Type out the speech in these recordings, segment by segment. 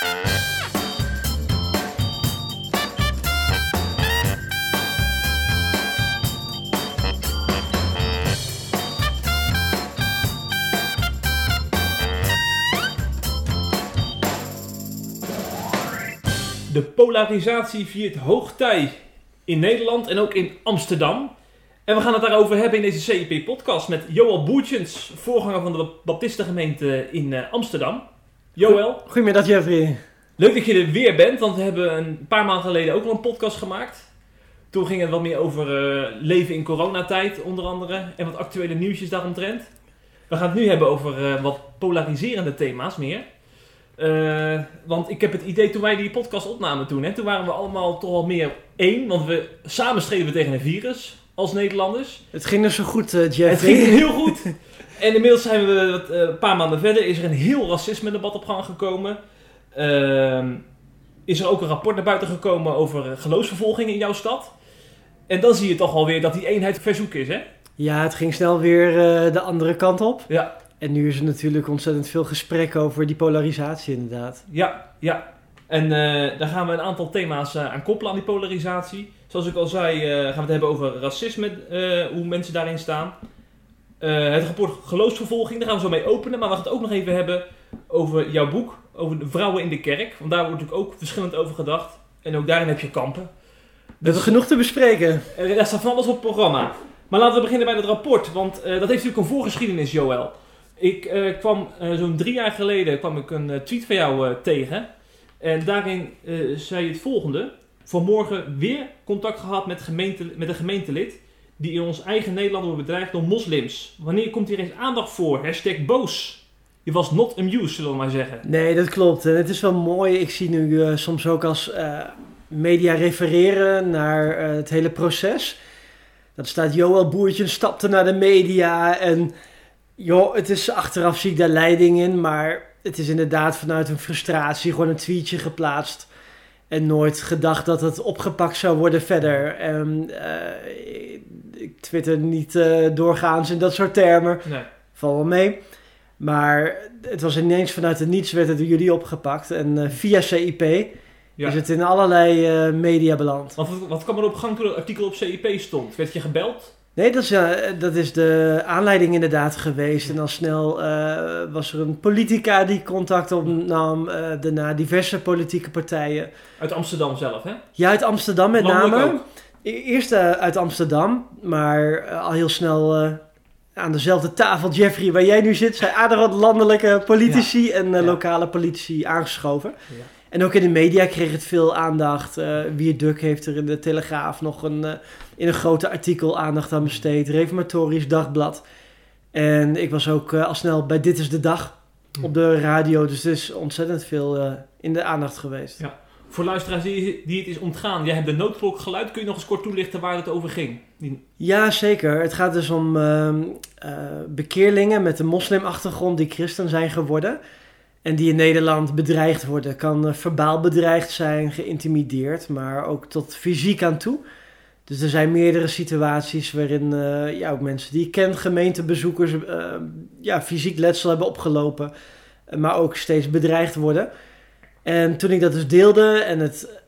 De polarisatie viert hoogtij in Nederland en ook in Amsterdam. En we gaan het daarover hebben in deze CIP-podcast met Joël Boertjens, voorganger van de Baptistengemeente in eh, Amsterdam. Joël, Goedemiddag Jeffrey. leuk dat je er weer bent, want we hebben een paar maanden geleden ook al een podcast gemaakt. Toen ging het wat meer over eh, leven in coronatijd, onder andere, en wat actuele nieuwsjes daaromtrent. We gaan het nu hebben over eh, wat polariserende thema's meer. Eh, want ik heb het idee, toen wij die podcast opnamen toen, hè, toen waren we allemaal toch wel meer één. Want we samen streden we tegen een virus als Nederlanders. Het ging dus zo goed, eh, Het Jeffrey. ging heel goed. En inmiddels zijn we wat, eh, een paar maanden verder. Is er een heel racisme-debat op gang gekomen. Ehm, is er ook een rapport naar buiten gekomen over geloofsvervolging in jouw stad. En dan zie je toch alweer dat die eenheid verzoek is, hè? Ja, het ging snel weer eh, de andere kant op. Ja, En nu is er natuurlijk ontzettend veel gesprek over die polarisatie inderdaad. ja, ja. En eh, daar gaan we een aantal thema's eh, aan koppelen aan die polarisatie. Zoals ik al zei, eh, gaan we het hebben over racisme, eh, hoe mensen daarin staan. Eh, het rapport geloofsvervolging, daar gaan we zo mee openen. Maar we gaan het ook nog even hebben over jouw boek, over de vrouwen in de kerk. Want daar wordt natuurlijk ook verschillend over gedacht. En ook daarin heb je kampen. We hebben genoeg te bespreken. Er er staat van alles op het programma. Maar laten we beginnen bij het rapport, want eh, dat heeft natuurlijk een voorgeschiedenis, Joël. Ik eh, kwam eh, zo'n drie jaar geleden kwam ik een eh, tweet van jou eh, tegen. En daarin eh, zei je het volgende. Vanmorgen weer contact gehad met, gemeente, met een gemeentelid die in ons eigen Nederland wordt bedreigd door moslims. Wanneer komt hier eens aandacht voor? Hashtag boos. Je was not amused, zullen we maar zeggen. Nee, dat klopt. En het is wel mooi. Ik zie nu eh, soms ook als eh, media refereren naar eh, het hele proces. Dat staat Joël Boertje stapte naar de media. En joh, het is achteraf zie ik daar leiding in. Maar het is inderdaad vanuit een frustratie gewoon een tweetje geplaatst. En nooit gedacht dat het opgepakt zou worden verder. En, eh, ik twitter niet eh, doorgaans in dat soort termen. Nee. Val wel mee. Maar het was ineens vanuit het niets werd het door jullie opgepakt. En eh, via CIP Ja. is het in allerlei media beland. Wat, wat kwam er op gang toen het artikel op CIP stond? Werd je gebeld? Nee, dat is, eh, dat is de aanleiding inderdaad geweest. En al snel eh, was er een politica die contact opnam. eh daarna diverse politieke partijen. Uit Amsterdam zelf, hè? Ja, uit Amsterdam met Landelijk name. ook. E- Eerst uit Amsterdam, maar al heel snel aan dezelfde tafel, Jeffrey, waar jij nu zit, zijn aardig wat landelijke politici en Ja. lokale politici aangeschoven. Ja. En ook in de media kreeg het veel aandacht. Eh Wier Duk heeft er in de Telegraaf nog een, eh, in een grote artikel aandacht aan besteed. Reformatorisch Dagblad. En ik was ook eh, al snel bij Dit is de Dag op de radio. Dus er is ontzettend veel in de aandacht geweest. Ja. Voor luisteraars die, die het is ontgaan, jij hebt de noodklok geluid. Kun je nog eens kort toelichten waar het over ging? Die- Ja, zeker. Het gaat dus om ehm, eh, bekeerlingen met een moslimachtergrond die christen zijn geworden. En die in Nederland bedreigd worden. Kan eh, verbaal bedreigd zijn, geïntimideerd, maar ook tot fysiek aan toe. Dus er zijn meerdere situaties waarin eh, ja, ook mensen die ik ken, gemeentebezoekers, eh, ja, fysiek letsel hebben opgelopen. maar ook steeds bedreigd worden. En toen ik dat dus deelde en het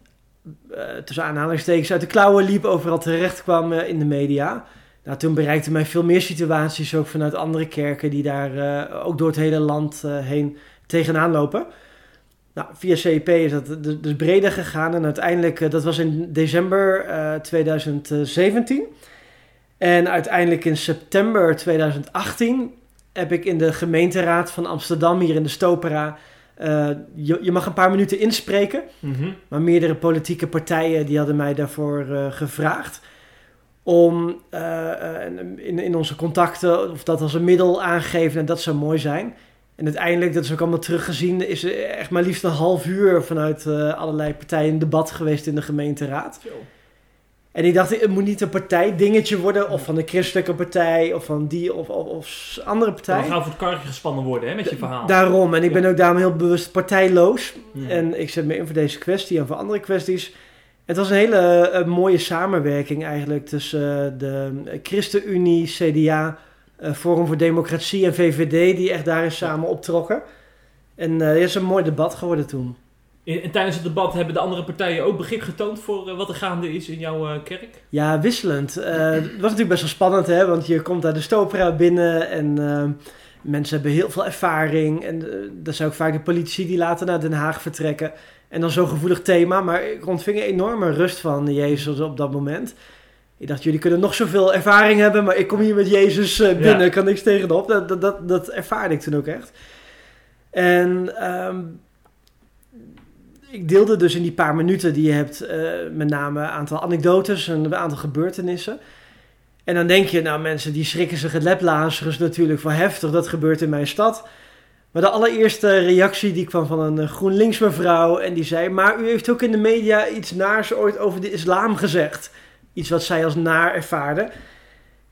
tussen aanhalingstekens uit de klauwen liep, overal terecht kwam in de media. Nou, toen bereikte mij veel meer situaties ook vanuit andere kerken die daar ook door het hele land heen tegenaan lopen. Nou, via CIP is dat dus- breder gegaan en uiteindelijk, eh, dat was in december eh, 2017. En uiteindelijk in september 2018 heb ik in de gemeenteraad van Amsterdam, hier in de Stopera, eh, je, je mag een paar minuten inspreken. Maar meerdere politieke partijen die hadden mij daarvoor eh, gevraagd. Om eh, eh, in, in onze contacten of dat als een middel aangeven en dat zou mooi zijn. En uiteindelijk, dat is ook allemaal teruggezien, is er echt maar liefst een half uur vanuit eh, allerlei partijen een debat geweest in de gemeenteraad. En ik dacht, het moet niet een partijdingetje worden, of van de christelijke partij, of van die of, of, of andere partij. Dan gaan voor het karretje gespannen worden hè, met je verhaal. Daarom, en ik ben ook daarom heel bewust partijloos. Ja. En ik zet me in voor deze kwestie en voor andere kwesties. Het was een hele eh, mooie samenwerking eigenlijk tussen eh, de ChristenUnie, CDA, Forum voor Democratie en VVD, die echt daarin samen optrokken. En eh, het is een mooi debat geworden toen. En tijdens het debat hebben de andere partijen ook begrip getoond voor eh, wat er gaande is in jouw eh, kerk? Ja, wisselend. Uh, het was natuurlijk best wel spannend, hè? want je komt daar de Stopera binnen en mensen hebben heel veel ervaring. En dat zijn ook vaak de politici die later naar Den Haag vertrekken. En dan zo'n gevoelig thema, maar ik ontving een enorme rust van Jezus op dat moment. Ik dacht, jullie kunnen nog zoveel ervaring hebben, maar ik kom hier met Jezus binnen, ja. kan niks tegenop. Dat, dat, dat, dat ervaarde ik toen ook echt. En um, ik deelde dus in die paar minuten die je hebt uh, met name een aantal anekdotes en een aantal gebeurtenissen. En dan denk je, nou mensen die schrikken zich het leplazerus natuurlijk van heftig, dat gebeurt in mijn stad. Maar de allereerste reactie die kwam van een GroenLinks mevrouw en die zei, maar u heeft ook in de media iets naars ooit over de islam gezegd. Iets wat zij als naar ervaarde.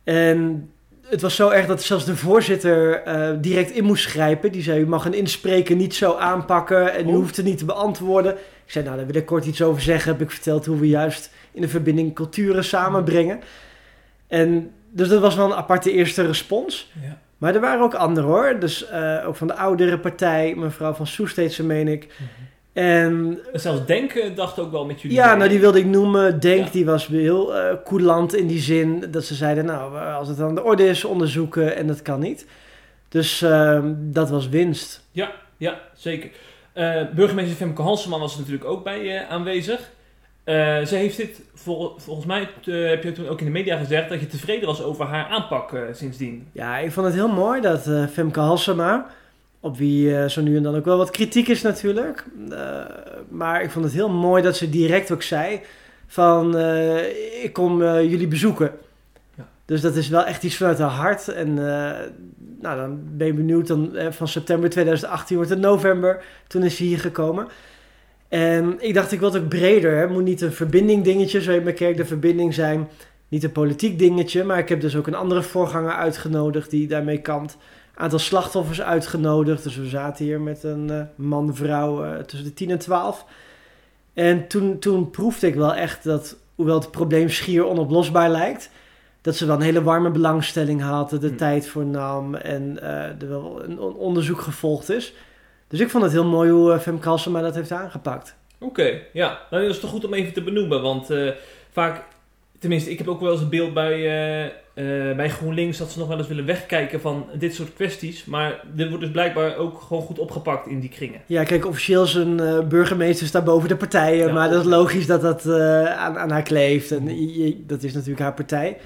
En het was zo erg dat zelfs de voorzitter uh, direct in moest grijpen. Die zei, u mag een inspreken niet zo aanpakken en u oh. hoeft het niet te beantwoorden. Ik zei, nou, daar wil ik kort iets over zeggen. Heb ik verteld hoe we juist in de verbinding culturen samenbrengen. En dus dat was wel een aparte eerste respons. Ja. Maar er waren ook anderen hoor. Dus uh, ook van de oudere partij, mevrouw van Soesteedse meen ik. Mm -hmm. En, Zelfs Denk dacht ook wel met jullie. Ja, nou die wilde ik noemen. Denk die was heel uh, coulant in die zin dat ze zeiden, nou als het aan de orde is, onderzoeken en dat kan niet. Dus uh, dat was winst. Ja, ja zeker. Uh, burgemeester Femke Halseman was er natuurlijk ook bij uh, aanwezig. ze heeft dit, vol, volgens mij heb je toen ook in de media gezegd, dat je tevreden was over haar aanpak sindsdien. Ja, ik vond het heel mooi dat Femke Halsema op wie uh, zo nu en dan ook wel wat kritiek is natuurlijk. Uh, maar ik vond het heel mooi dat ze direct ook zei van uh, ik kom jullie bezoeken. Ja. Dus dat is wel echt iets vanuit haar hart. En nou, dan ben je benieuwd. Dan, van september 2018 wordt het november. Toen is ze hier gekomen. En ik dacht, ik wil het ook breder. Het moet niet een verbinding dingetje, zo in mijn kerk de verbinding zijn. Niet een politiek dingetje. Maar ik heb dus ook een andere voorganger uitgenodigd die daarmee kampt aantal slachtoffers uitgenodigd. Dus we zaten hier met een uh, man, vrouw uh, tussen de 10 en 12. En toen, toen proefde ik wel echt dat, hoewel het probleem schier onoplosbaar lijkt, dat ze wel een hele warme belangstelling hadden, de hmm. tijd voor nam en uh, er wel een, onderzoek gevolgd is. Dus ik vond het heel mooi hoe Femke Halsema dat heeft aangepakt. Oké, ja. Nou, dat is toch goed om even te benoemen, want vaak Tenminste, ik heb ook wel eens een beeld bij, uh, uh, bij GroenLinks dat ze nog wel eens willen wegkijken van dit soort kwesties. Maar dit wordt dus blijkbaar ook gewoon goed opgepakt in die kringen. Ja, kijk, officieel zijn uh, burgemeester staat boven de partijen. maar dat is logisch dat dat aan, aan, haar kleeft. En je, dat is natuurlijk haar partij.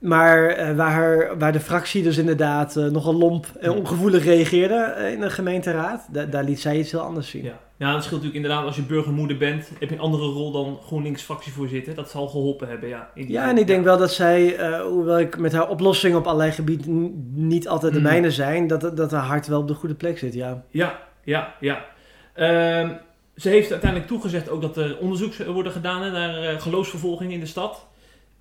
Maar waar, waar de fractie dus inderdaad nogal lomp en ongevoelig reageerde in de gemeenteraad, daar liet zij iets heel anders zien. Ja. Ja, dat scheelt natuurlijk inderdaad als je burgermoeder bent, heb je een andere rol dan GroenLinks fractievoorzitter. Dat zal geholpen hebben, ja. Ja, en ik denk wel dat zij, uh, hoewel ik met haar oplossingen op allerlei gebieden niet altijd de mm. mijne zijn, dat, dat haar hart wel op de goede plek zit, ja. Ja, ja, ja. Uh, ze heeft uiteindelijk toegezegd ook dat er onderzoek worden gedaan naar uh, geloofsvervolging in de stad.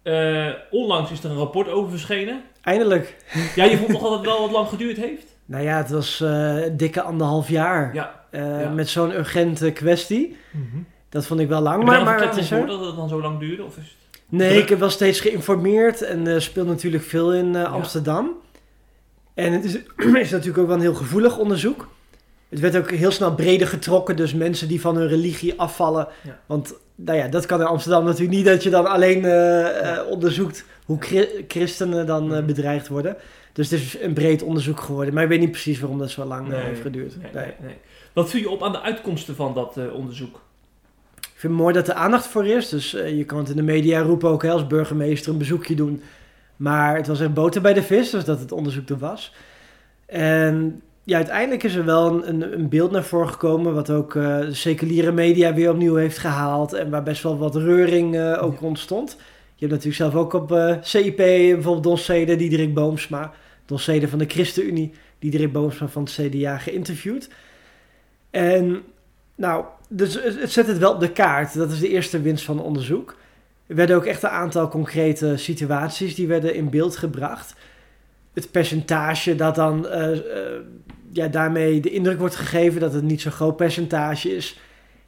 Uh, onlangs is er een rapport over verschenen. Eindelijk. Ja, je vond toch dat het wel wat lang geduurd heeft? Nou ja, het was uh, dikke anderhalf jaar. Ja. Uh, Met zo'n urgente kwestie. Mm -hmm. Dat vond ik wel lang. Maar, maar het is er... dat het dan zo lang duurde? Of is het... Nee, ik heb wel steeds geïnformeerd. En uh, speelt natuurlijk veel in Amsterdam. En het is, is natuurlijk ook wel een heel gevoelig onderzoek. Het werd ook heel snel breder getrokken. Dus mensen die van hun religie afvallen. Ja. Want nou ja, dat kan in Amsterdam natuurlijk niet. Dat je dan alleen onderzoekt hoe christenen dan mhm. bedreigd worden. Dus het is een breed onderzoek geworden. Maar ik weet niet precies waarom dat zo lang eh, heeft geduurd. Nee, nee. Wat viel je op aan de uitkomsten van dat uh, onderzoek? Ik vind het mooi dat er aandacht voor is. Dus je kan het in de media roepen ook hè, als burgemeester een bezoekje doen. Maar het was echt boter bij de vis, dus dat het onderzoek er was. En ja, uiteindelijk is er wel een, een beeld naar voren gekomen... wat ook de seculiere media weer opnieuw heeft gehaald... en waar best wel wat reuring ook ontstond. Je hebt natuurlijk zelf ook op CIP bijvoorbeeld Don Cede, Diederik Boomsma dossier van de ChristenUnie, Diederik Boomsma van het CDA, geïnterviewd. En nou, dus het zet het wel op de kaart. Dat is de eerste winst van het onderzoek. Er werden ook echt een aantal concrete situaties die werden in beeld gebracht. Het percentage dat dan uh, uh, ja, daarmee de indruk wordt gegeven dat het niet zo'n groot percentage is.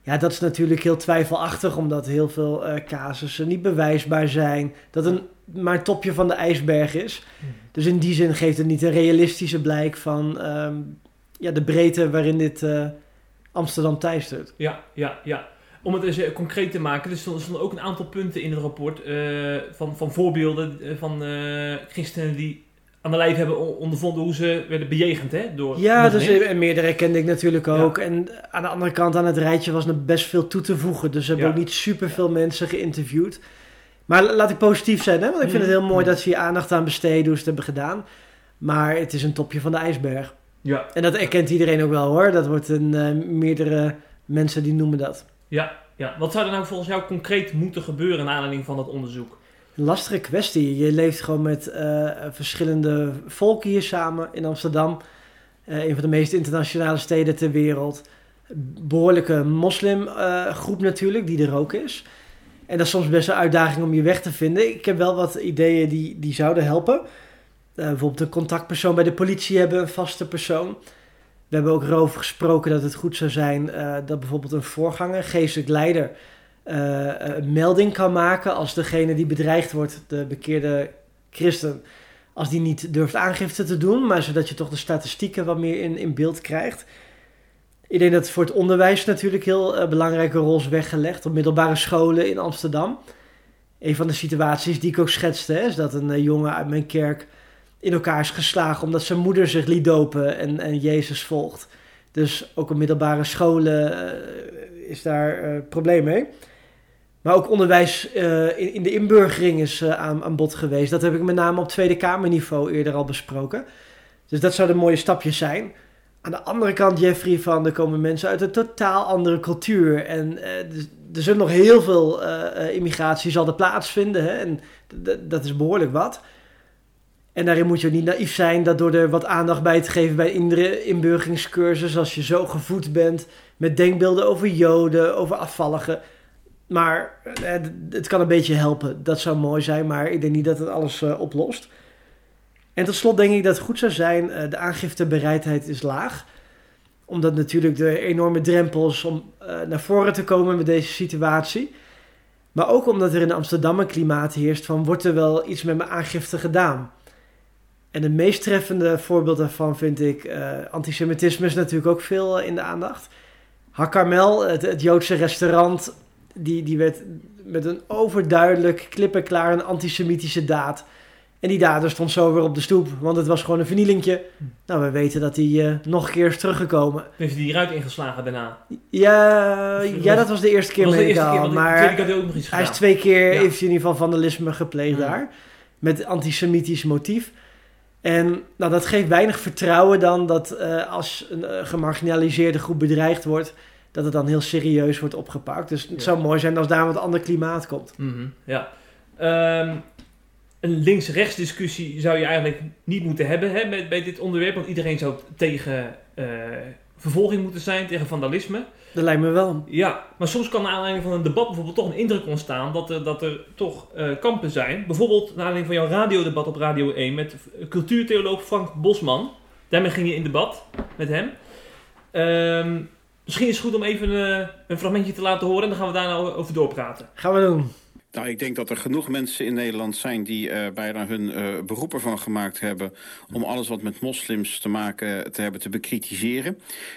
Ja, dat is natuurlijk heel twijfelachtig, omdat heel veel uh, casussen niet bewijsbaar zijn. Dat een maar het topje van de ijsberg is. Hmm. Dus in die zin geeft het niet een realistische blijk van um, ja, de breedte waarin dit uh, Amsterdam teistert. Ja, ja, ja. Om het eens eh, concreet te maken, er stonden ook een aantal punten in het rapport uh, van, van voorbeelden van christenen die aan de lijf hebben ondervonden hoe ze werden bejegend hè, door Ja, dus, en meerdere kende ik natuurlijk ook. En aan de andere kant aan het rijtje was er best veel toe te voegen. Dus we hebben ook niet super veel mensen geïnterviewd. Maar laat ik positief zijn, hè? want ik vind het heel mooi dat ze hier aandacht aan besteden, hoe ze het hebben gedaan. Maar het is een topje van de ijsberg. Ja. En dat erkent iedereen ook wel hoor. Dat wordt een, uh, meerdere mensen die noemen dat. Ja, ja. Wat zou er nou volgens jou concreet moeten gebeuren naar aanleiding van dat onderzoek? Lastige kwestie. Je leeft gewoon met uh, verschillende volken hier samen in Amsterdam. Uh, een van de meest internationale steden ter wereld. Behoorlijke moslimgroep natuurlijk, die er ook is. En dat is soms best een uitdaging om je weg te vinden. Ik heb wel wat ideeën die, die zouden helpen. Bijvoorbeeld een contactpersoon bij de politie hebben, een vaste persoon. We hebben ook erover gesproken dat het goed zou zijn dat bijvoorbeeld een voorganger, geestelijk leider, een melding kan maken als degene die bedreigd wordt, de bekeerde christen, als die niet durft aangifte te doen, maar zodat je toch de statistieken wat meer in, in beeld krijgt. Ik denk dat voor het onderwijs natuurlijk heel uh, belangrijke rol is weggelegd op middelbare scholen in Amsterdam. Een van de situaties die ik ook schetste, is dat een jongen uit mijn kerk in elkaar is geslagen omdat zijn moeder zich liet dopen en, en Jezus volgt. Dus ook op middelbare scholen is daar uh, probleem mee. Maar ook onderwijs uh, in, in, de inburgering is aan, aan bod geweest. Dat heb ik met name op Tweede Kamerniveau eerder al besproken. Dus dat zouden mooie stapjes zijn. Aan de andere kant, Jeffrey, van er komen mensen uit een totaal andere cultuur. En dus, er zullen nog heel veel immigratie zal plaatsvinden. Hè? En dat is behoorlijk wat. En daarin moet je ook niet naïef zijn dat door er wat aandacht bij te geven bij iedere inburgeringscursus, als je zo gevoed bent met denkbeelden over joden, over afvalligen. Maar eh, het kan een beetje helpen. Dat zou mooi zijn, maar ik denk niet dat het alles uh, oplost. En tot slot denk ik dat het goed zou zijn, uh, de aangiftebereidheid is laag. Omdat natuurlijk de enorme drempels om naar voren te komen met deze situatie. Maar ook omdat er in Amsterdam een klimaat heerst van wordt er wel iets met mijn aangifte gedaan. En het meest treffende voorbeeld daarvan vind ik, antisemitisme is natuurlijk ook veel in de aandacht. Hakarmel, het, het, Joodse restaurant, die, die werd met een overduidelijk, klippenklaar een antisemitische daad. En die dader stond zo weer op de stoep, want het was gewoon een vernielingje. Nou, we weten dat hij uh, nog een keer is teruggekomen. Heeft hij die eruit ingeslagen daarna? Ja, ja dat was de eerste keer, met ik al. Maar hij, ook nog iets hij is twee keer, ja. heeft hij in ieder geval vandalisme gepleegd ja. daar. Met antisemitisch motief. En nou, dat geeft weinig vertrouwen dan dat uh, als een uh, gemarginaliseerde groep bedreigd wordt, dat het dan heel serieus wordt opgepakt. Dus het ja. zou mooi zijn als daar wat ander klimaat komt. Mm -hmm. Ja. Um, een links-rechts discussie zou je eigenlijk niet moeten hebben hè, met, bij dit onderwerp, want iedereen zou tegen uh, vervolging moeten zijn, tegen vandalisme. Dat lijkt me wel. Ja, maar soms kan naar aanleiding van een debat bijvoorbeeld toch een indruk ontstaan dat er, dat er toch uh, kampen zijn. Bijvoorbeeld naar aanleiding van jouw radiodebat op Radio 1 met cultuurtheoloog Frank Bosman. Daarmee ging je in debat met hem. Um, misschien is het goed om even uh, een fragmentje te laten horen en dan gaan we daar nou over doorpraten. Gaan we doen. Nou, ik denk dat er genoeg mensen in Nederland zijn die uh, bijna hun uh, beroep ervan gemaakt hebben om alles wat met moslims te maken te hebben te bekritiseren.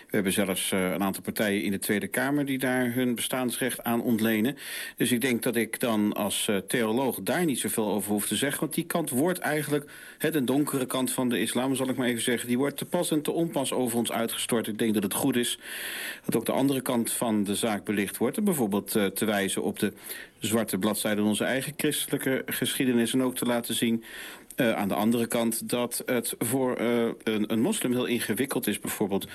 We hebben zelfs uh, een aantal partijen in de Tweede Kamer die daar hun bestaansrecht aan ontlenen. Dus ik denk dat ik dan als theoloog daar niet zoveel over hoef te zeggen, want die kant wordt eigenlijk, hè, de donkere kant van de islam zal ik maar even zeggen, die wordt te pas en te onpas over ons uitgestort. Ik denk dat het goed is dat ook de andere kant van de zaak belicht wordt. En bijvoorbeeld te wijzen op de zwarte bladzijde in onze eigen christelijke geschiedenis... en ook te laten zien uh, aan de andere kant dat het voor uh, een, een moslim heel ingewikkeld is... bijvoorbeeld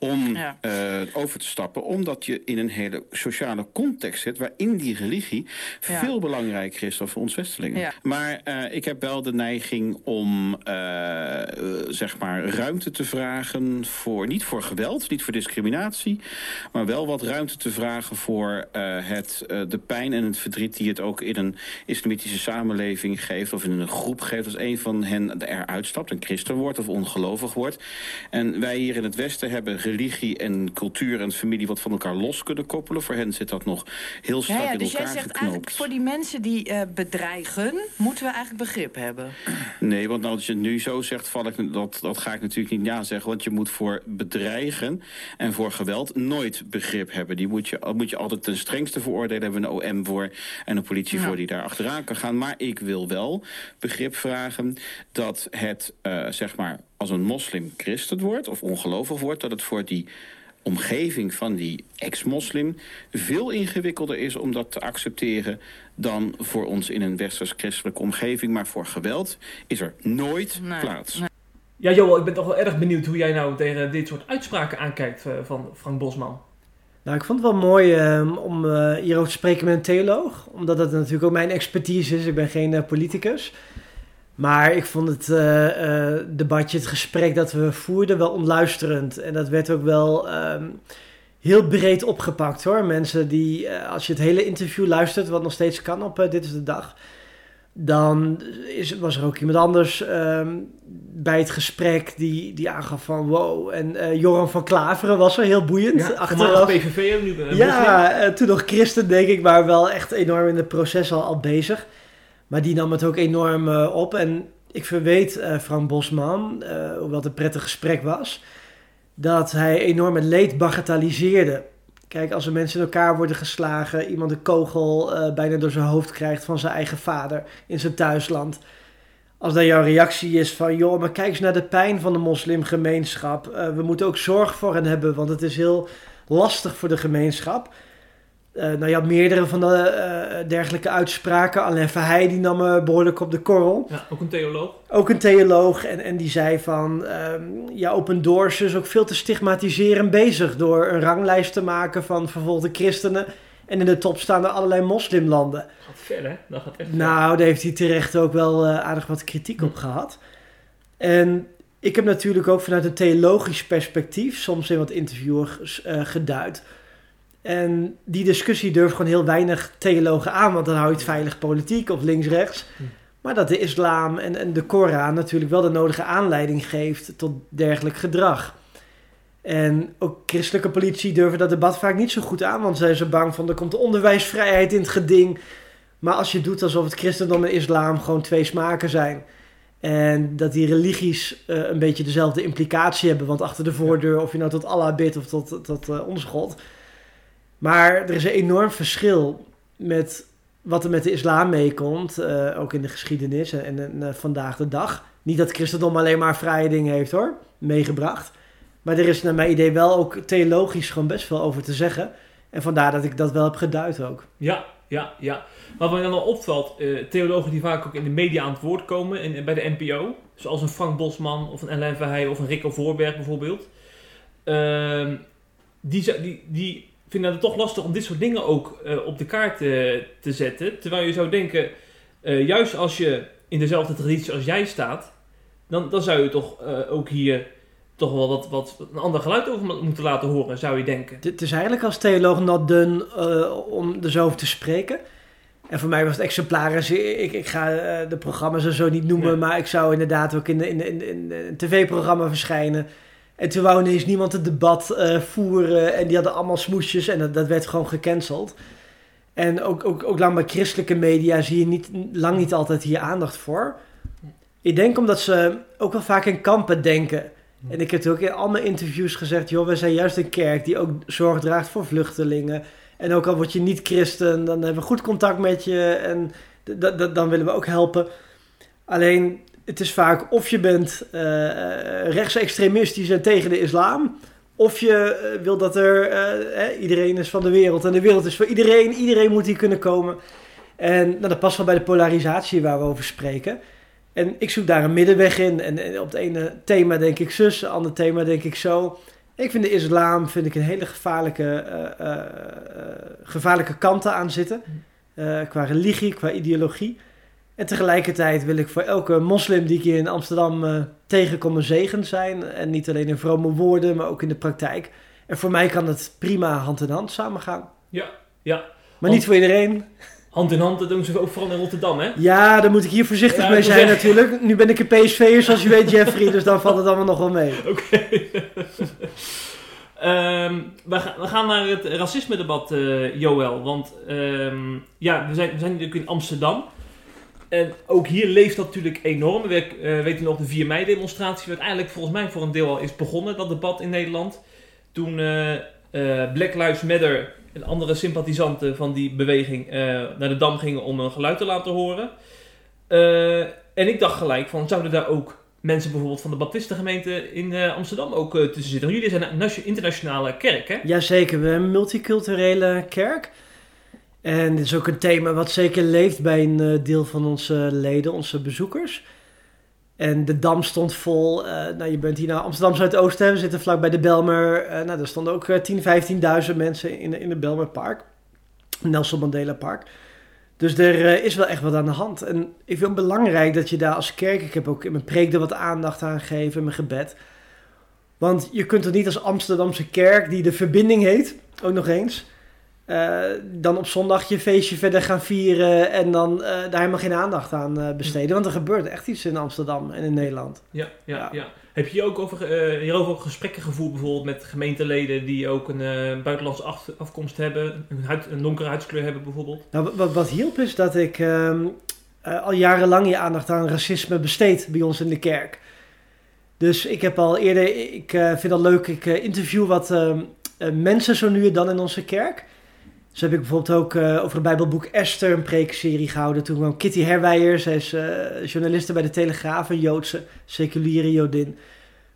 om ja. uh, over te stappen, omdat je in een hele sociale context zit... waarin die religie ja. veel belangrijker is dan voor ons Westelingen. Ja. Maar uh, ik heb wel de neiging om uh, zeg maar ruimte te vragen... voor niet voor geweld, niet voor discriminatie... maar wel wat ruimte te vragen voor het, de pijn en het verdriet... die het ook in een islamitische samenleving geeft... of in een groep geeft als een van hen eruit stapt, een christen wordt of ongelovig wordt. En wij hier in het Westen hebben religie en cultuur en familie wat van elkaar los kunnen koppelen. Voor hen zit dat nog heel strak Ja, ja, in dus jij elkaar zegt geknoopt. eigenlijk voor die mensen die eh, bedreigen, moeten we eigenlijk begrip hebben. Nee, want als je het nu zo zegt, val ik, dat, dat ga ik natuurlijk niet ja zeggen. Want je moet voor bedreigen en voor geweld nooit begrip hebben. Die moet je, moet je altijd ten strengste veroordelen. Daar hebben we een OM voor en een politie Ja. voor die daar achteraan kan gaan. Maar ik wil wel begrip vragen dat het, eh, zeg maar, als een moslim christen wordt... of ongelovig wordt, dat het voor die omgeving van die ex-moslim... veel ingewikkelder is om dat te accepteren... dan voor ons in een westers-christelijke omgeving. Maar voor geweld is er nooit Nee. plaats. Ja, Joel, ik ben toch wel erg benieuwd hoe jij nou tegen dit soort uitspraken aankijkt eh, van Frank Bosman. Nou, ik vond het wel mooi ehm, om eh, hierover te spreken met een theoloog. Omdat dat natuurlijk ook mijn expertise is. Ik ben geen politicus. Maar ik vond het eh, debatje, het gesprek dat we voerden, wel ontluisterend. En dat werd ook wel ehm, heel breed opgepakt hoor. Mensen die, eh, als je het hele interview luistert, wat nog steeds kan op Dit is de Dag. Dan is, was er ook iemand anders ehm, bij het gesprek die, die aangaf van wow. En Joran van Klaveren was er heel boeiend. Ja, achteraf. PVV, nu Ja, toen nog christen denk ik, maar wel echt enorm in het proces al, al bezig. Maar die nam het ook enorm eh, op. En ik verweet eh, Frank Bosman, eh, hoewel het een prettig gesprek was, dat hij enorm het leed bagatelliseerde. Kijk, als er mensen in elkaar worden geslagen, iemand een kogel bijna door zijn hoofd krijgt van zijn eigen vader in zijn thuisland. Als dan jouw reactie is van, joh, maar kijk eens naar de pijn van de moslimgemeenschap. We moeten ook zorg voor hen hebben, want het is heel lastig voor de gemeenschap. Eh, nou, je had meerdere van de eh, dergelijke uitspraken. Alain Verheij die nam me behoorlijk op de korrel. Ja, ook een theoloog. Ook een theoloog. En, en die zei van... ehm, ja, Open Doors is ook veel te stigmatiserend bezig... door een ranglijst te maken van vervolgde christenen... en in de top staan er allerlei moslimlanden. Gaat ver, hè? Dat gaat echt ver. Nou, daar heeft hij terecht ook wel eh, aardig wat kritiek op gehad. En ik heb natuurlijk ook vanuit een theologisch perspectief soms in wat interviewers eh, geduid. En die discussie durft gewoon heel weinig theologen aan, want dan hou je het veilig politiek of links-rechts. Hm. Maar dat de islam en, en de Koran natuurlijk wel de nodige aanleiding geeft tot dergelijk gedrag. En ook christelijke politici durven dat debat vaak niet zo goed aan, want zijn ze bang van er komt de onderwijsvrijheid in het geding. Maar als je doet alsof het christendom en islam gewoon twee smaken zijn. En dat die religies eh, een beetje dezelfde implicatie hebben. Want achter de voordeur, of je nou tot Allah bidt of tot, tot eh, ons God. Maar er is een enorm verschil met wat er met de islam meekomt. eh, ook in de geschiedenis en, en eh, vandaag de dag. Niet dat christendom alleen maar vrije dingen heeft hoor, meegebracht. Maar er is naar mijn idee wel ook theologisch gewoon best veel over te zeggen. En vandaar dat ik dat wel heb geduid ook. Ja, ja, ja. Wat mij dan al opvalt, eh, theologen die vaak ook in de media aan het woord komen, en, bij de NPO, zoals een Frank Bosman of een Alain Verheij of een Rico Voorberg bijvoorbeeld, ehm, die, zou- die, die vinden het toch lastig om dit soort dingen ook eh, op de kaart eh, te zetten. Terwijl je zou denken, eh, juist als je in dezelfde traditie als jij staat, dan, dan zou je toch ook hier toch wel wat, wat een ander geluid over mo- moeten laten horen, zou je denken. Het is eigenlijk als theoloog done eh, om er zo over te spreken. En voor mij was het exemplarisch. Ik, ik ga de programma's er zo niet noemen, Ja. maar ik zou inderdaad ook in, de, in, de- in, de- in een tv-programma verschijnen. En toen wou ineens niemand het debat eh, voeren en die hadden allemaal smoesjes en dat, dat werd gewoon gecanceld. En ook, ook, ook lang bij christelijke media zie je niet, lang niet altijd hier aandacht voor. Ik denk omdat ze ook wel vaak in kampen denken. En ik heb ook in al mijn interviews gezegd, joh, we zijn juist een kerk die ook zorg draagt voor vluchtelingen. En ook al word je niet christen, dan hebben we goed contact met je en dan willen we ook helpen. Alleen, het is vaak of je bent eh, rechtsextremistisch en tegen de islam, of je eh, wil dat er, eh, iedereen is van de wereld en de wereld is voor iedereen, iedereen moet hier kunnen komen. En nou, dat past wel bij de polarisatie waar we over spreken. En ik zoek daar een middenweg in. En, en op het ene thema denk ik zus, het andere thema denk ik zo. Ik vind de islam vind ik een hele gevaarlijke, eh, eh, gevaarlijke kanten aan zitten. Eh, qua religie, qua ideologie. En tegelijkertijd wil ik voor elke moslim die ik hier in Amsterdam eh, tegenkom een zegen zijn. En niet alleen in vrome woorden, maar ook in de praktijk. En voor mij kan het prima hand in hand samen gaan. Ja, ja. Maar niet voor iedereen. Hand in hand, dat doen ze ook vooral in Rotterdam, hè? Ja, daar moet ik hier voorzichtig Ja, mee zijn zeggen- natuurlijk. Nu ben ik een PSV'er, zoals je weet, Jeffrey. Dus dan valt het allemaal nog wel mee. Oké. Ehm, we, gaan, we gaan naar het racisme-debat, eh, Joël. Want ehm, ja, we zijn, we zijn natuurlijk in Amsterdam. En ook hier leeft dat natuurlijk enorm. We eh, weten nog de 4 mei-demonstratie, wat eigenlijk volgens mij voor een deel al is begonnen, dat debat in Nederland. Toen eh, eh, Black Lives Matter en andere sympathisanten van die beweging naar de Dam gingen om hun geluid te laten horen. En ik dacht gelijk van, zouden daar ook mensen bijvoorbeeld van de Baptistengemeente in Amsterdam ook tussen zitten? Want jullie zijn een nation- internationale kerk, hè? Jazeker, we hebben een multiculturele kerk. En dit is ook een thema wat zeker leeft bij een eh, deel van onze leden, onze bezoekers. En de Dam stond vol. eh, nou, je bent hier naar Amsterdam Zuidoosten. We zitten vlak bij de Belmer. Eh, nou, er stonden ook eh, 10.000, 15.000 mensen in, in het Belmerpark. Nelson Mandela Park. Dus er is wel echt wat aan de hand. En ik vind het belangrijk dat je daar als kerk... Ik heb ook in mijn preek er wat aandacht aan gegeven, in mijn gebed. Want je kunt er niet als Amsterdamse kerk, die de verbinding heet, ook nog eens... eh, dan op zondag je feestje verder gaan vieren en dan eh, daar helemaal geen aandacht aan eh, besteden. Want er gebeurt echt iets in Amsterdam en in Nederland. Ja, ja, Ja. ja. Heb je ook over, hierover ook gesprekken gevoerd bijvoorbeeld met gemeenteleden die ook een buitenlandse af- afkomst hebben, een, huid, een donkere huidskleur hebben bijvoorbeeld? Nou, wat- wat, hielp is dat ik ehm, eh, al jarenlang je aandacht aan racisme besteed bij ons in de kerk. Dus ik heb al eerder, ik vind dat leuk, ik interview wat ehm, eh, mensen zo nu en dan in onze kerk. Dus heb ik bijvoorbeeld ook eh, over het Bijbelboek Esther een preekserie gehouden. Toen kwam Kitty Herwijer, zij is eh, journaliste bij de Telegraaf, een Joodse seculiere Jodin.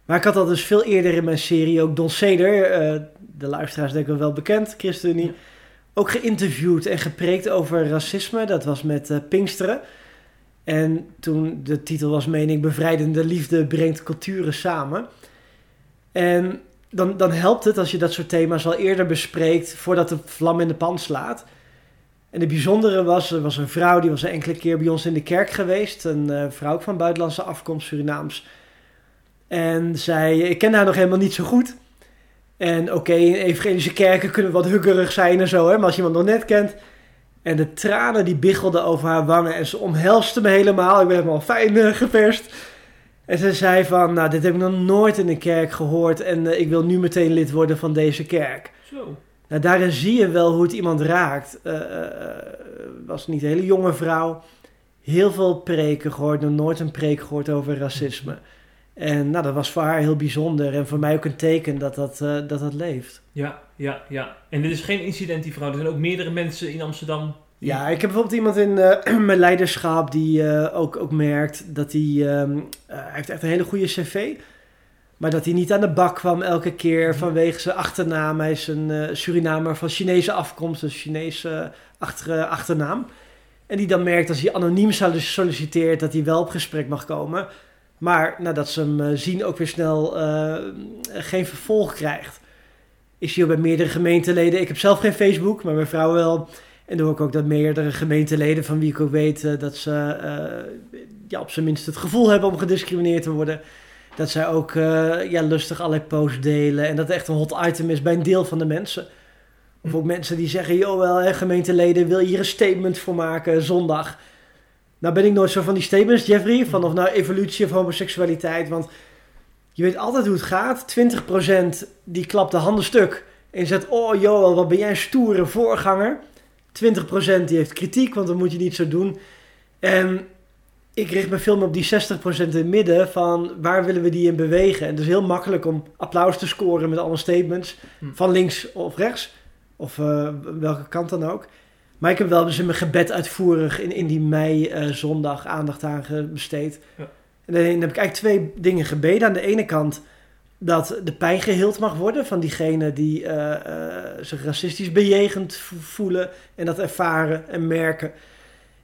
Maar ik had al dus veel eerder in mijn serie ook Don Seder, eh, de luisteraars denk ik wel bekend, ChristenUnie ook geïnterviewd en gepreekt over racisme. Dat was met Pinksteren. En toen de titel was, meen ik, Bevrijdende Liefde brengt culturen samen. En dan, dan helpt het als je dat soort thema's al eerder bespreekt voordat de vlam in de pan slaat. En het bijzondere was, er was een vrouw die was een enkele keer bij ons in de kerk geweest. Een eh, vrouw van buitenlandse afkomst, Surinaams. En zij, ik ken haar nog helemaal niet zo goed. En oké, in evangelische kerken kunnen wat huggerig zijn en zo, hè, maar als je iemand nog net kent. En de tranen die biggelden over haar wangen en ze omhelste me helemaal. Ik ben helemaal fijn eh, geperst. En ze zei van, nou, dit heb ik nog nooit in een kerk gehoord en eh, ik wil nu meteen lid worden van deze kerk. Zo. Nou, daarin zie je wel hoe het iemand raakt. Eh, eh, was niet een hele jonge vrouw. Heel veel preken gehoord, nog nooit een preek gehoord over racisme. En nou, dat was voor haar heel bijzonder en voor mij ook een teken dat dat, dat, dat leeft. Ja, ja, ja. En dit is geen incident, die vrouw. Er zijn ook meerdere mensen in Amsterdam. Ja, ik heb bijvoorbeeld iemand in eh, mijn leiderschap die eh, ook, ook merkt dat hij... ehm, eh, hij heeft echt een hele goede cv. Maar dat hij niet aan de bak kwam elke keer vanwege zijn achternaam. Hij is een eh, Surinamer van Chinese afkomst, een Chinese achter, achternaam. En die dan merkt als hij anoniem solli- solliciteert dat hij wel op gesprek mag komen. Maar nadat ze hem zien ook weer snel geen vervolg krijgt. Zie ook bij meerdere gemeenteleden. Ik heb zelf geen Facebook, maar mijn vrouw wel. En dan hoor ik ook dat meerdere gemeenteleden, van wie ik ook weet eh, dat ze eh, ja, op zijn minst het gevoel hebben om gediscrimineerd te worden. Dat zij ook eh, ja, lustig allerlei posts delen. En dat het echt een hot item is bij een deel van de mensen. Of ook mensen die zeggen, joh wel, gemeenteleden, wil je hier een statement voor maken zondag? Nou ben ik nooit zo van die statements, Jeffrey, van of nou evolutie of homoseksualiteit. Want je weet altijd hoe het gaat. 20% die klapt de handen stuk. En zegt, oh Joel, wat ben jij een stoere voorganger. 20% die heeft kritiek, want dan moet je niet zo doen. En ik richt me veel meer op die 60% in het midden van waar willen we die in bewegen. En het is heel makkelijk om applaus te scoren met alle statements. Hm. Van links of rechts. Of eh, welke kant dan ook. Maar ik heb wel dus in mijn gebed uitvoerig in, in die mei-zondag aandacht aan besteed. Ja. En dan heb ik eigenlijk twee dingen gebeden. Aan de ene kant dat de pijn geheeld mag worden van diegenen die eh, eh, zich racistisch bejegend vo- voelen en dat ervaren en merken.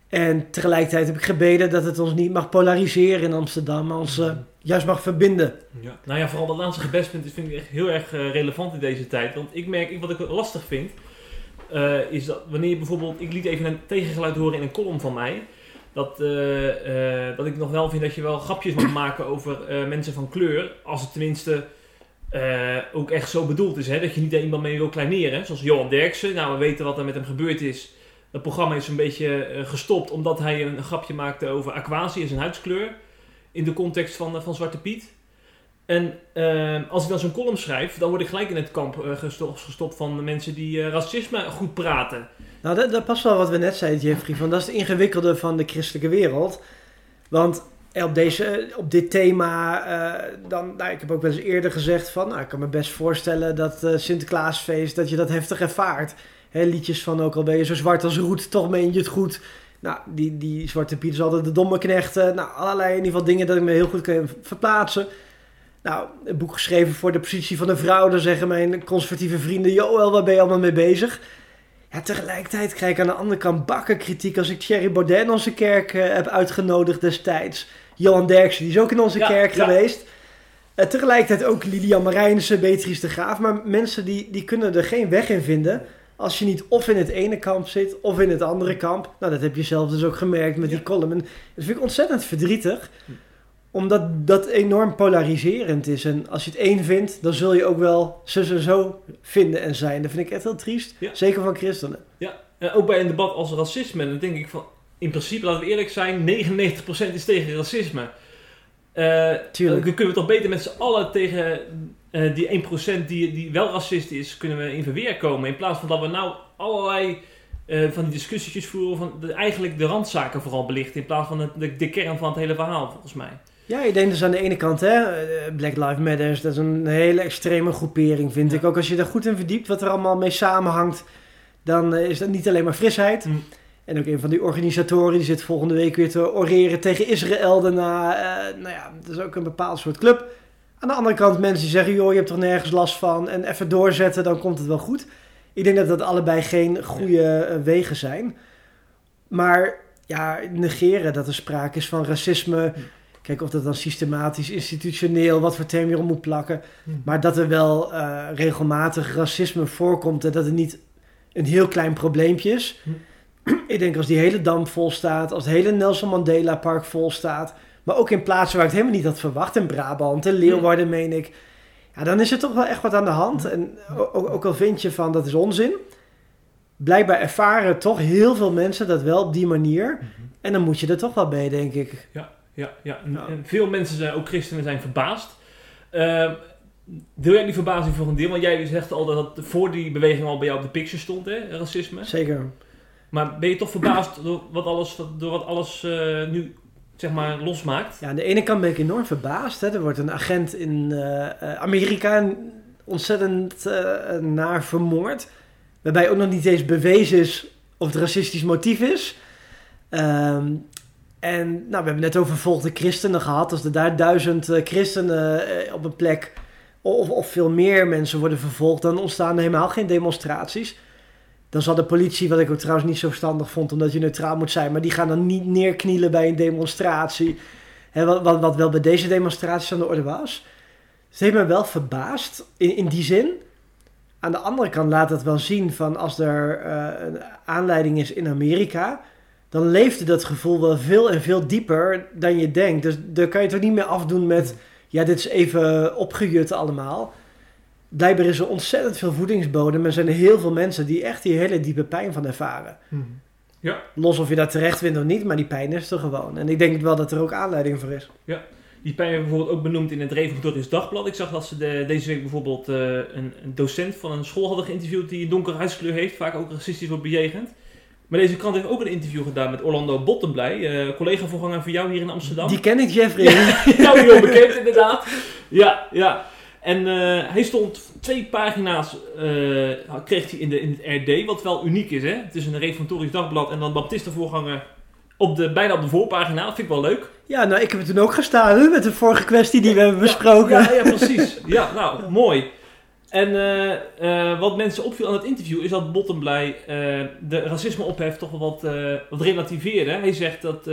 En tegelijkertijd heb ik gebeden dat het ons niet mag polariseren in Amsterdam, maar ons eh, juist mag verbinden. Ja. Nou ja, vooral dat laatste gebedspunt vind ik echt heel erg relevant in deze tijd. Want ik merk, wat ik lastig vind, is dat wanneer bijvoorbeeld... Ik liet even een tegengeluid horen in een column van mij. Dat, eh, eh, dat ik nog wel vind dat je wel grapjes mag maken over eh, mensen van kleur. Als het tenminste ook echt zo bedoeld is. Hè? Dat je niet iemand mee wil kleineren. Zoals Johan Derksen. Nou, we weten wat er met hem gebeurd is. Dat programma is een beetje gestopt omdat hij een grapje maakte over aquatie en zijn huidskleur. In de context van, van Zwarte Piet. En als ik dan zo'n column schrijf, dan word ik gelijk in het kamp gestopt, van mensen die racisme goed praten. Nou, dat, dat past wel wat we net zeiden, Jeffrey. Van, dat is het ingewikkelde van de christelijke wereld. Want eh, op, deze, op dit thema, eh, dan, nou, ik heb ook wel eens eerder gezegd van... Nou, ik kan me best voorstellen dat eh, Sinterklaasfeest, dat je dat heftig ervaart. Liedjes van ook al ben je zo zwart als roet, toch meen je het goed. Nou, die, die Zwarte Piet is de domme knechten. Nou, allerlei in ieder geval dingen dat ik me heel goed kan verplaatsen. Nou, een boek geschreven voor de positie van de vrouw. Dan zeggen mijn conservatieve vrienden... Joël, waar ben je allemaal mee bezig? Ja, tegelijkertijd krijg ik aan de andere kant bakken kritiek... als ik Thierry Baudet in onze kerk eh, heb uitgenodigd destijds. Johan Derksen, die is ook in onze Ja, kerk ja. geweest. Eh, tegelijkertijd ook Lilian Marijnissen, Beatrice de Graaf. Maar mensen die, die kunnen er geen weg in vinden... als je niet of in het ene kamp zit of in het andere kamp. Nou, dat heb je zelf dus ook gemerkt met die column. En dat vind ik ontzettend verdrietig omdat dat enorm polariserend is. En als je het één vindt, dan zul je ook wel zo zo zo vinden en zijn. Dat vind ik echt heel triest. Ja. Zeker van christenen. Eh, ook bij een debat als racisme, dan denk ik van... In principe, laten we eerlijk zijn, 99% is tegen racisme. Eh, Tuurlijk. Dan kunnen we toch beter met z'n allen tegen eh, die 1% die, die wel racist is, kunnen we in verweer komen. In plaats van dat we nou allerlei eh, van die discussietjes voeren, van de, eigenlijk de randzaken vooral belichten. In plaats van het- de, de kern van het hele verhaal, volgens mij. Ja, je denkt dus aan de ene kant, hè, eh, Black Lives Matter, dat is een hele extreme groepering, vind Ja. ik. Ook als je daar goed in verdiept, wat er allemaal mee samenhangt, dan eh, is dat niet alleen maar frisheid. Mm. En ook een van die organisatoren, die zit volgende week weer te oreren tegen Israël daarna. Eh, nou ja, dat is ook een bepaald soort club. Aan de andere kant mensen die zeggen, joh, je hebt toch nergens last van. En even doorzetten, dan komt het wel goed. Ik denk dat dat allebei geen goede wegen zijn. Maar ja, negeren dat er sprake is van racisme. Kijk of dat dan systematisch, institutioneel, wat voor term je erop moet plakken. Maar dat er wel eh, regelmatig racisme voorkomt en dat het niet een heel klein probleempje is. Ik denk als die hele Dam vol staat, als het hele Nelson Mandela Park vol staat, maar ook in plaatsen waar ik het helemaal niet had verwacht, in Brabant, in Leeuwarden meen ik, ja, dan is er toch wel echt wat aan de hand. En ook, ook al vind je van dat is onzin, blijkbaar ervaren toch heel veel mensen dat wel op die manier. En dan moet je er toch wel bij, denk ik. Ja, ja, ja. En, Ja. en veel mensen, zijn, ook christenen, zijn verbaasd. Eh, deel jij die verbazing voor een deel? Want jij zegt al dat voor die beweging al bij jou op de picture stond, hè, racisme. Zeker. Maar ben je toch verbaasd door wat alles, door wat alles eh, nu zeg maar losmaakt? Ja, aan de ene kant ben ik enorm verbaasd. Hè. Er wordt een agent in eh, Amerika ontzettend naar vermoord. Waarbij ook nog niet eens bewezen is of het racistisch motief is. Ehm, en nou, we hebben net over vervolgde christenen gehad. Als er daar duizend eh, christenen eh, op een plek of, of veel meer mensen worden vervolgd, dan ontstaan er helemaal geen demonstraties. Dan zal de politie, wat ik ook trouwens niet zo verstandig vond, omdat je neutraal moet zijn, maar die gaan dan niet neerknielen bij een demonstratie. Wat, wat, wat wel bij deze demonstraties aan de orde was. Het heeft me wel verbaasd in, in die zin. Aan de andere kant laat het wel zien van als er eh, een aanleiding is in Amerika, dan leefde dat gevoel wel veel en veel dieper dan je denkt. Dus daar kan je het ook niet meer afdoen met, ja, dit is even opgejut allemaal. Blijkbaar is er ontzettend veel voedingsbodem en zijn er heel veel mensen die echt die hele diepe pijn van ervaren. Ja. Los of je dat terecht vindt of niet, maar die pijn is er gewoon. En ik denk wel dat er ook aanleiding voor is. Die pijn hebben we bijvoorbeeld ook benoemd in het Reformatorisch Dagblad. Ik zag dat ze de, deze week bijvoorbeeld eh, een, een docent van een school hadden geïnterviewd die een donkere huidskleur heeft, vaak ook racistisch wordt bejegend. Maar deze krant heeft ook een interview gedaan met Orlando Bottenblij, eh collega-voorganger van jou hier in Amsterdam. Die ken ik, Jeffrey. jou heel bekend inderdaad. Ja, ja. En eh, hij stond twee pagina's, eh, kreeg hij in, de, in het RD, wat wel uniek is. Hè? Het is een reformatorisch dagblad en dan baptistenvoorganger op de, bijna op de voorpagina. Dat vind ik wel leuk. Ja, nou, ik heb er toen ook gestaan hè, met de vorige kwestie die we hebben besproken. Ja, ja, precies. Ja, nou, mooi. En eh, eh, wat mensen opviel aan het interview is dat Bottomblij eh de racisme opheft toch wel wat, wat relativeerde. Hij zegt dat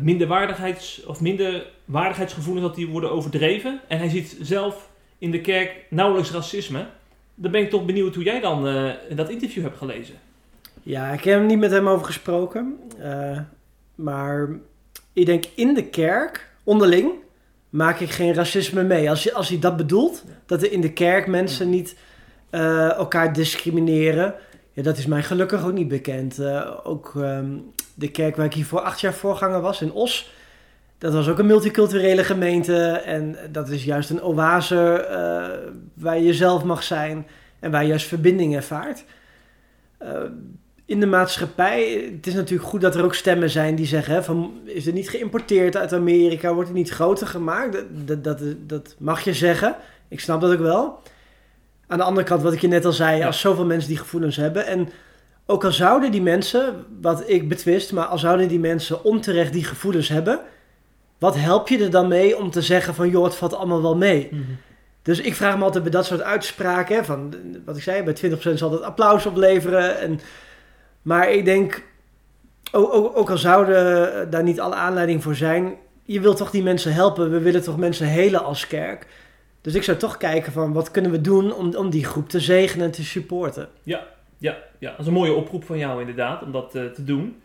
minderwaardigheids, of minder waardigheidsgevoelens dat die worden overdreven. En hij ziet zelf in de kerk nauwelijks racisme. Dan ben ik toch benieuwd hoe jij dan dat interview hebt gelezen. Ja, ik heb niet met hem over gesproken. maar ik denk in de kerk, onderling, maak ik geen racisme mee. Als, je, als hij dat bedoelt, dat er in de kerk mensen niet eh, elkaar discrimineren. Ja, dat is mij gelukkig ook niet bekend. Eh, ook ehm, de kerk waar ik hiervoor acht jaar voorganger was, in Os. Dat was ook een multiculturele gemeente. En dat is juist een oase eh, waar je jezelf mag zijn. En waar je juist verbinding ervaart. In de maatschappij, het is natuurlijk goed dat er ook stemmen zijn die zeggen: van, is het niet geïmporteerd uit Amerika? Wordt het niet groter gemaakt? Dat, dat, dat, dat mag je zeggen. Ik snap dat ook wel. Aan de andere kant, wat ik je net al zei, als zoveel mensen die gevoelens hebben. En ook al zouden die mensen, wat ik betwist, maar al zouden die mensen onterecht die gevoelens hebben, wat help je er dan mee om te zeggen van joh, het valt allemaal wel mee? Mhm. Dus ik vraag me altijd bij dat soort uitspraken, van wat ik zei, bij 20% zal dat applaus opleveren. En, maar ik denk, ook, ook, al zouden daar niet alle aanleiding voor zijn, je wilt toch die mensen helpen. We willen toch mensen helen als kerk. Dus ik zou toch kijken van wat kunnen we doen om, om die groep te zegenen en te supporten. Ja, ja, ja, dat is een mooie oproep van jou inderdaad, om dat eh, te doen.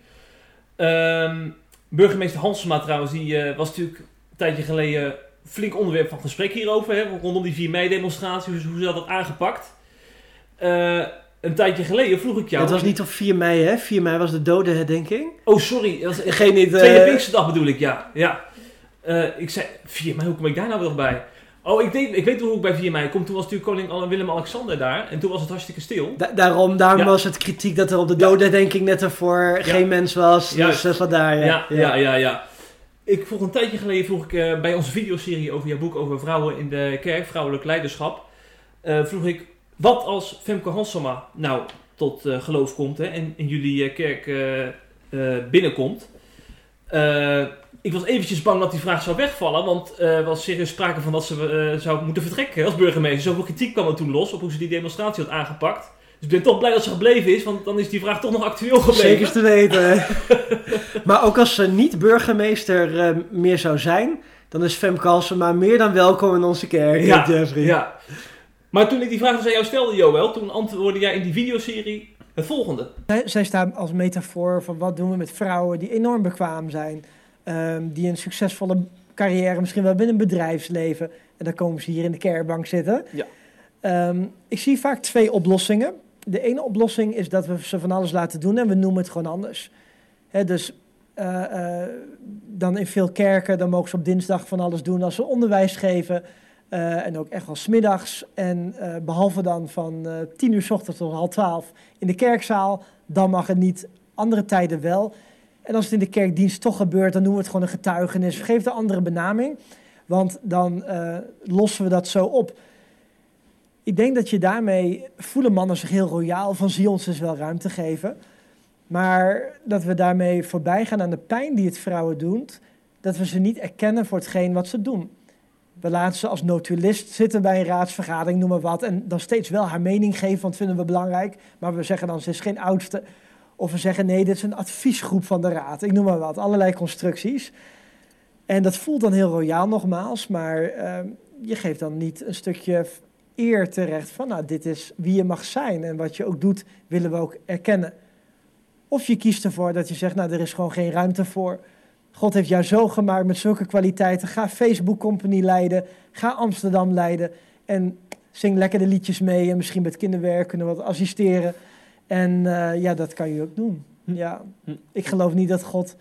Ehm, burgemeester Hansema trouwens, die eh, was natuurlijk een tijdje geleden flink onderwerp van gesprek hierover. Hè, rondom die 4 mei demonstratie, hoe, hoe ze dat aangepakt. Eh, een tijdje geleden vroeg ik jou... het was niet op 4 mei hè? 4 mei was de dodenherdenking. Oh, sorry. Dat was, Geen niet... Tweede Pinksterdag bedoel ik, ja. ja. Eh, ik zei, 4 mei, hoe kom ik daar nou weer bij? Oh, ik, denk, ik weet hoe ik bij 4 mei kom. Toen was natuurlijk koning Al- Willem-Alexander daar. En toen was het hartstikke stil. Da- daarom daarom Ja. was het kritiek dat er op de dodenherdenking net ervoor geen mens was. Juist. Dus uh, vandaar, ja. Ja, ja, ja, ja. Ik vroeg een tijdje geleden vroeg ik eh, bij onze videoserie over jouw boek over vrouwen in de kerk, vrouwelijk leiderschap. eh, vroeg ik, wat als Femke Hansama nou tot eh, geloof komt hè, en in jullie eh, kerk eh, binnenkomt? Ik was eventjes bang dat die vraag zou wegvallen, want er was serieus sprake van dat ze zou moeten vertrekken als burgemeester. Zoveel kritiek kwam er toen los op hoe ze die demonstratie had aangepakt. Dus ik ben toch blij dat ze gebleven is, want dan is die vraag toch nog actueel gebleven. Zeker te weten. maar ook als ze niet burgemeester meer zou zijn, dan is Femke Halsema meer dan welkom in onze kerk, Ja, Jeffrey. Ja. Maar toen ik die vraag dus aan jou stelde, Joël, toen antwoordde jij in die videoserie het volgende. Zij, zij staan als metafoor van wat doen we met vrouwen die enorm bekwaam zijn. ehm, die een succesvolle carrière, misschien wel binnen een bedrijfsleven. En dan komen ze hier in de kerkbank zitten. Ja. Ehm, ik zie vaak twee oplossingen. De ene oplossing is dat we ze van alles laten doen en we noemen het gewoon anders. Dus eh, eh, dan in veel kerken, dan mogen ze op dinsdag van alles doen als ze onderwijs geven. Eh, en ook echt wel smiddags. En eh, behalve dan van eh 10 uur s ochtends tot half twaalf in de kerkzaal, dan mag het niet. Andere tijden wel. En als het in de kerkdienst toch gebeurt, dan doen we het gewoon een getuigenis. Geef de andere benaming, want dan lossen we dat zo op. Ik denk dat je daarmee voelen mannen zich heel royaal van zie ons dus wel ruimte geven. Maar dat we daarmee voorbij gaan aan de pijn die het vrouwen doet, dat we ze niet erkennen voor hetgeen wat ze doen. We laten ze als notulist zitten bij een raadsvergadering, noem maar wat, en dan steeds wel haar mening geven, want vinden we belangrijk. Maar we zeggen dan, ze is geen oudste. Of we zeggen, nee, dit is een adviesgroep van de raad. Ik noem maar wat, allerlei constructies. En dat voelt dan heel royaal nogmaals, maar eh, je geeft dan niet een stukje eer terecht van, nou, dit is wie je mag zijn. En wat je ook doet, willen we ook erkennen. Of je kiest ervoor dat je zegt, nou, er is gewoon geen ruimte voor. God heeft jou zo gemaakt met zulke kwaliteiten. Ga Facebook Company leiden. Ga Amsterdam leiden. En zing lekker de liedjes mee. En misschien met kinderwerk kunnen we wat assisteren. En eh, ja, dat kan je ook doen. Ja, Hm. ik geloof niet dat God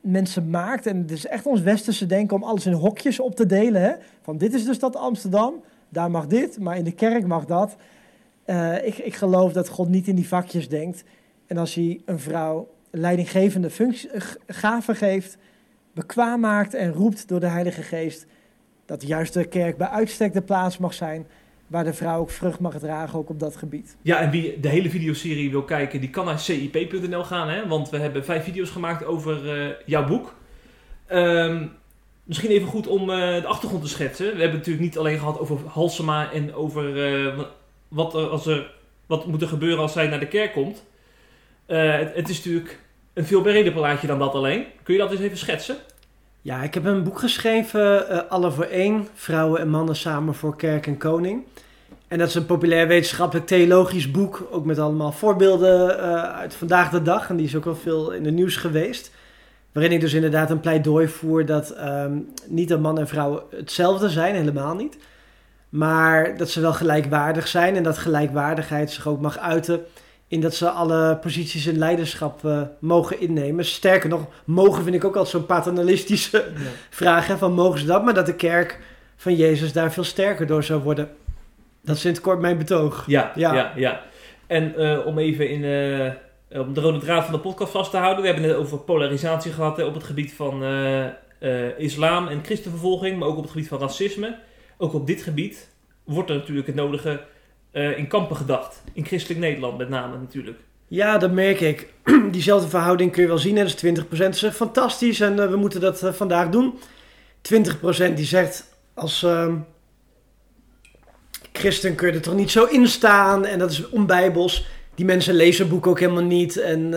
mensen maakt. En het is echt ons westerse denken om alles in hokjes op te delen. Hè? Van dit is dus dat Amsterdam. Daar mag dit, maar in de kerk mag dat. Eh, ik, ik geloof dat God niet in die vakjes denkt. En als hij een vrouw leidinggevende functie, eh, gaven geeft, bekwaam maakt en roept door de Heilige Geest, dat juist de kerk bij uitstek de plaats mag zijn waar de vrouw ook vrucht mag dragen, ook op dat gebied. Ja, en wie de hele videoserie wil kijken, die kan naar cip.nl gaan, hè? want we hebben vijf video's gemaakt over eh, jouw boek. Ehm, misschien even goed om eh, de achtergrond te schetsen. We hebben natuurlijk niet alleen gehad over Halsema en over wa- wat, er, als er, wat moet er gebeuren als zij naar de kerk komt. Eh, het, is natuurlijk een veel breder plaatje dan dat alleen. Kun je dat eens even schetsen? Ja, ik heb een boek geschreven, eh Alle voor één, vrouwen en mannen samen voor kerk en koning. En dat is een populair wetenschappelijk theologisch boek, ook met allemaal voorbeelden eh, uit vandaag de dag. En die is ook al veel in het nieuws geweest. Waarin ik dus inderdaad een pleidooi voer dat ehm, niet dat man en vrouw hetzelfde zijn, helemaal niet. Maar dat ze wel gelijkwaardig zijn en dat gelijkwaardigheid zich ook mag uiten in dat ze alle posities in leiderschap eh, mogen innemen. Sterker nog, mogen vind ik ook altijd zo'n paternalistische vraag. Hè, van mogen ze dat? Maar dat de kerk van Jezus daar veel sterker door zou worden. Dat is in het kort mijn betoog. Ja, ja, Ja. ja. En eh, om even in, eh, om de rode draad van de podcast vast te houden. We hebben het over polarisatie gehad hè, op het gebied van islam en christenvervolging. Maar ook op het gebied van racisme. Ook op dit gebied wordt er natuurlijk het nodige eh, in kampen gedacht. In christelijk Nederland met name natuurlijk. Ja, dat merk ik. Diezelfde verhouding kun je wel zien. hè. Dat is 20% is eh, fantastisch en eh, we moeten dat vandaag doen. 20% die zegt als ehm, christen kun je er toch niet zo in staan en dat is onbijbels. Die mensen lezen boek ook helemaal niet en,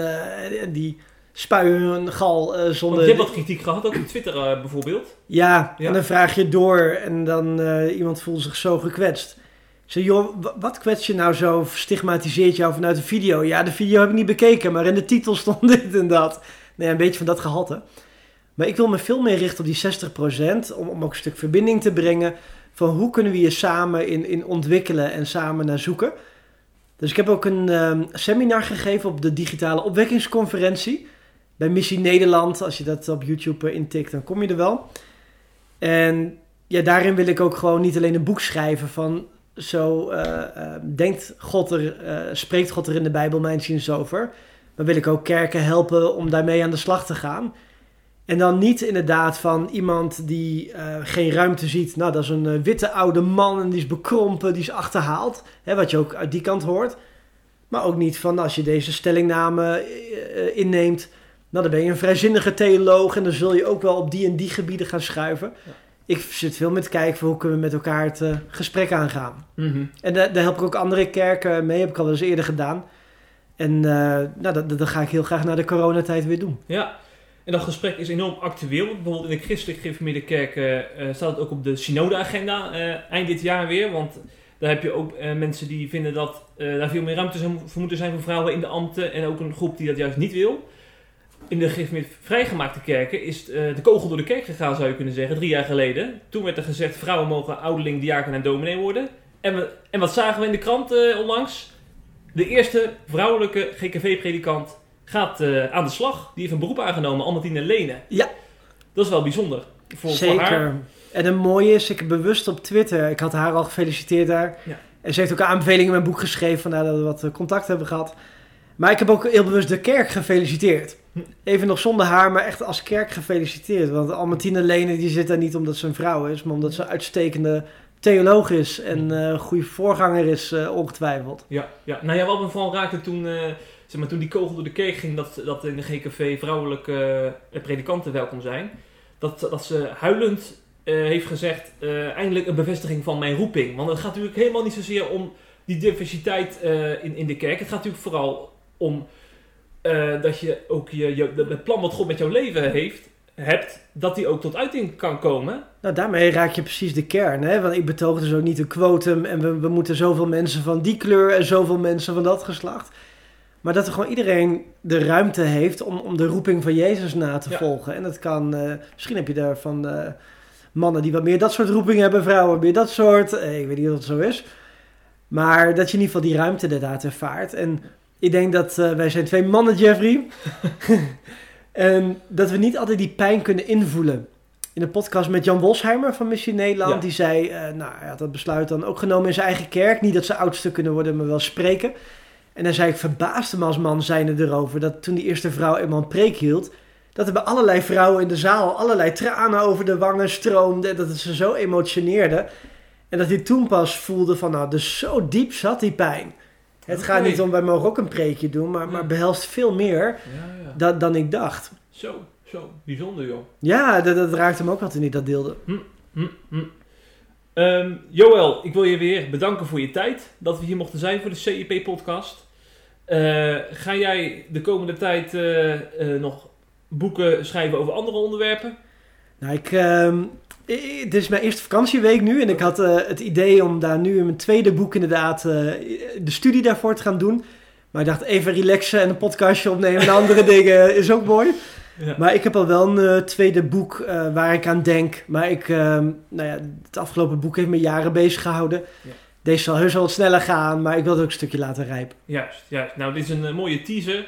die spuien hun gal eh, Want zonder... je hebt wat kritiek gehad, ook op Twitter bijvoorbeeld. Ja, Ja. en dan vraag je door en dan eh, iemand voelt zich zo gekwetst. Zeg, joh, wa- wat kwets je nou zo, stigmatiseert jou vanuit de video? Ja, de video heb ik niet bekeken, maar in de titel stond dit en dat. Nee, een beetje van dat gehalte. Maar ik wil me veel meer richten op die 60%, om, om ook een stuk verbinding te brengen van hoe kunnen we hier samen in, in ontwikkelen en samen naar zoeken. Dus ik heb ook een ehm, seminar gegeven op de digitale opwekkingsconferentie bij Missie Nederland. Als je dat op YouTube eh, intikt, dan kom je er wel. En ja, daarin wil ik ook gewoon niet alleen een boek schrijven van zo eh, eh, denkt God er, eh, spreekt God er in de Bijbel mijns over. Maar wil ik ook kerken helpen om daarmee aan de slag te gaan. En dan niet inderdaad van iemand die eh, geen ruimte ziet. Nou, dat is een witte oude man en die is bekrompen, die is achterhaald. Hè, wat je ook uit die kant hoort. Maar ook niet van als je deze stellingname inneemt. Nou, dan ben je een vrijzinnige theoloog en dan zul je ook wel op die en die gebieden gaan schuiven. Ik zit veel met kijken van hoe kunnen we met elkaar het eh, gesprek aangaan. Mhm. En daar, daar help ik ook andere kerken mee, heb ik al wel eens eerder gedaan. En eh, nou, dat, dat ga ik heel graag na de coronatijd weer doen. Ja, en dat gesprek is enorm actueel. Bijvoorbeeld in de christelijk gereformeerde kerken eh, staat het ook op de synode-agenda eind dit jaar weer. Want daar heb je ook mensen die vinden dat daar veel meer ruimte voor moeten zijn voor vrouwen in de ambten. En ook een groep die dat juist niet wil. In de vrijgemaakte kerken is eh, de kogel door de kerk gegaan, zou je kunnen zeggen, drie jaar geleden. Toen werd er gezegd, vrouwen mogen ouderling, diaken en dominee worden. En, we, en wat zagen we in de krant eh, onlangs? De eerste vrouwelijke GKV-predikant gaat eh, aan de slag. Die heeft een beroep aangenomen, Almatine Lene. Ja. Dat is wel bijzonder. Voor, voor Zeker. haar. En een mooie is, ik heb bewust op Twitter, ik had haar al gefeliciteerd daar. Ja. En ze heeft ook aanbevelingen in mijn boek geschreven, vandaar dat we wat contact hebben gehad. Maar ik heb ook heel bewust de kerk gefeliciteerd. Even nog zonder haar, maar echt als kerk gefeliciteerd. Want Almatine Lene die zit daar niet omdat ze een vrouw is, maar omdat ze een uitstekende theoloog is en een goede voorganger is, eh, ongetwijfeld. Ja, ja. Nou ja, wat me vooral raakte toen, eh, zeg maar, toen die kogel door de kerk ging, dat, dat in de GKV vrouwelijke predikanten welkom zijn. Dat, dat ze huilend heeft gezegd, eindelijk een bevestiging van mijn roeping. Want het gaat natuurlijk helemaal niet zozeer om die diversiteit in, in de kerk. Het gaat natuurlijk vooral om eh, dat je ook je, je, het plan wat God met jouw leven heeft, hebt, dat die ook tot uiting kan komen. Nou, daarmee raak je precies de kern. Hè? Want ik betoog dus ook niet een quotum en we, we moeten zoveel mensen van die kleur en zoveel mensen van dat geslacht. Maar dat er gewoon iedereen de ruimte heeft om, om de roeping van Jezus na te Ja. volgen. En dat kan, eh, misschien heb je daar van eh, mannen die wat meer dat soort roeping hebben, vrouwen meer dat soort. Eh, ik weet niet of het zo is. Maar dat je in ieder geval die ruimte inderdaad ervaart. En ik denk dat eh, wij zijn twee mannen, Jeffrey. en dat we niet altijd die pijn kunnen invoelen in een podcast met Jan Wolsheimer van Missie Nederland. Ja. Die zei, eh, nou had dat besluit dan ook genomen in zijn eigen kerk. Niet dat ze oudste kunnen worden, maar wel spreken. En dan zei ik, verbaasde me als man zijnde erover, dat toen die eerste vrouw eenmaal een preek hield, dat er bij allerlei vrouwen in de zaal allerlei tranen over de wangen stroomden. Dat het ze zo emotioneerde. En dat hij toen pas voelde van, nou, dus zo diep zat die pijn. Het gaat niet om, wij mogen ook een preekje doen, maar, maar behelst veel meer Ja, ja. dan, dan ik dacht. Zo, zo. Bijzonder, joh. Ja, dat, dat raakte hem ook toen hij dat deelde. Hm, hm. Ehm, Joël, ik wil je weer bedanken voor je tijd. Dat we hier mochten zijn voor de CIP-podcast. ga jij de komende tijd eh, eh, nog boeken schrijven over andere onderwerpen? Nou, ik, ehm, eh, dit is mijn eerste vakantieweek nu en ik had eh, het idee om daar nu in mijn tweede boek inderdaad eh, de studie daarvoor te gaan doen. Maar ik dacht even relaxen en een podcastje opnemen en andere dingen is ook mooi. Maar ik heb al wel een tweede boek waar ik aan denk. Maar ik, nou ja, het afgelopen boek heeft me jaren bezig gehouden. Ja. Deze zal heus wel sneller gaan, maar ik wil het ook een stukje laten rijpen. Juist, juist. Nou, dit is een mooie teaser.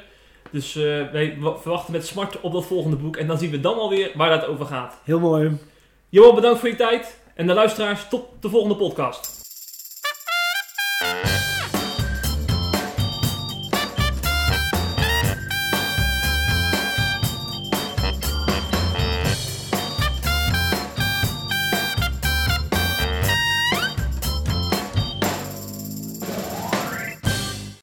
Dus wij verwachten met smart op dat volgende boek. En dan zien we dan alweer waar dat over gaat. Heel mooi. Johan, bedankt voor je tijd. En de luisteraars, tot de volgende podcast.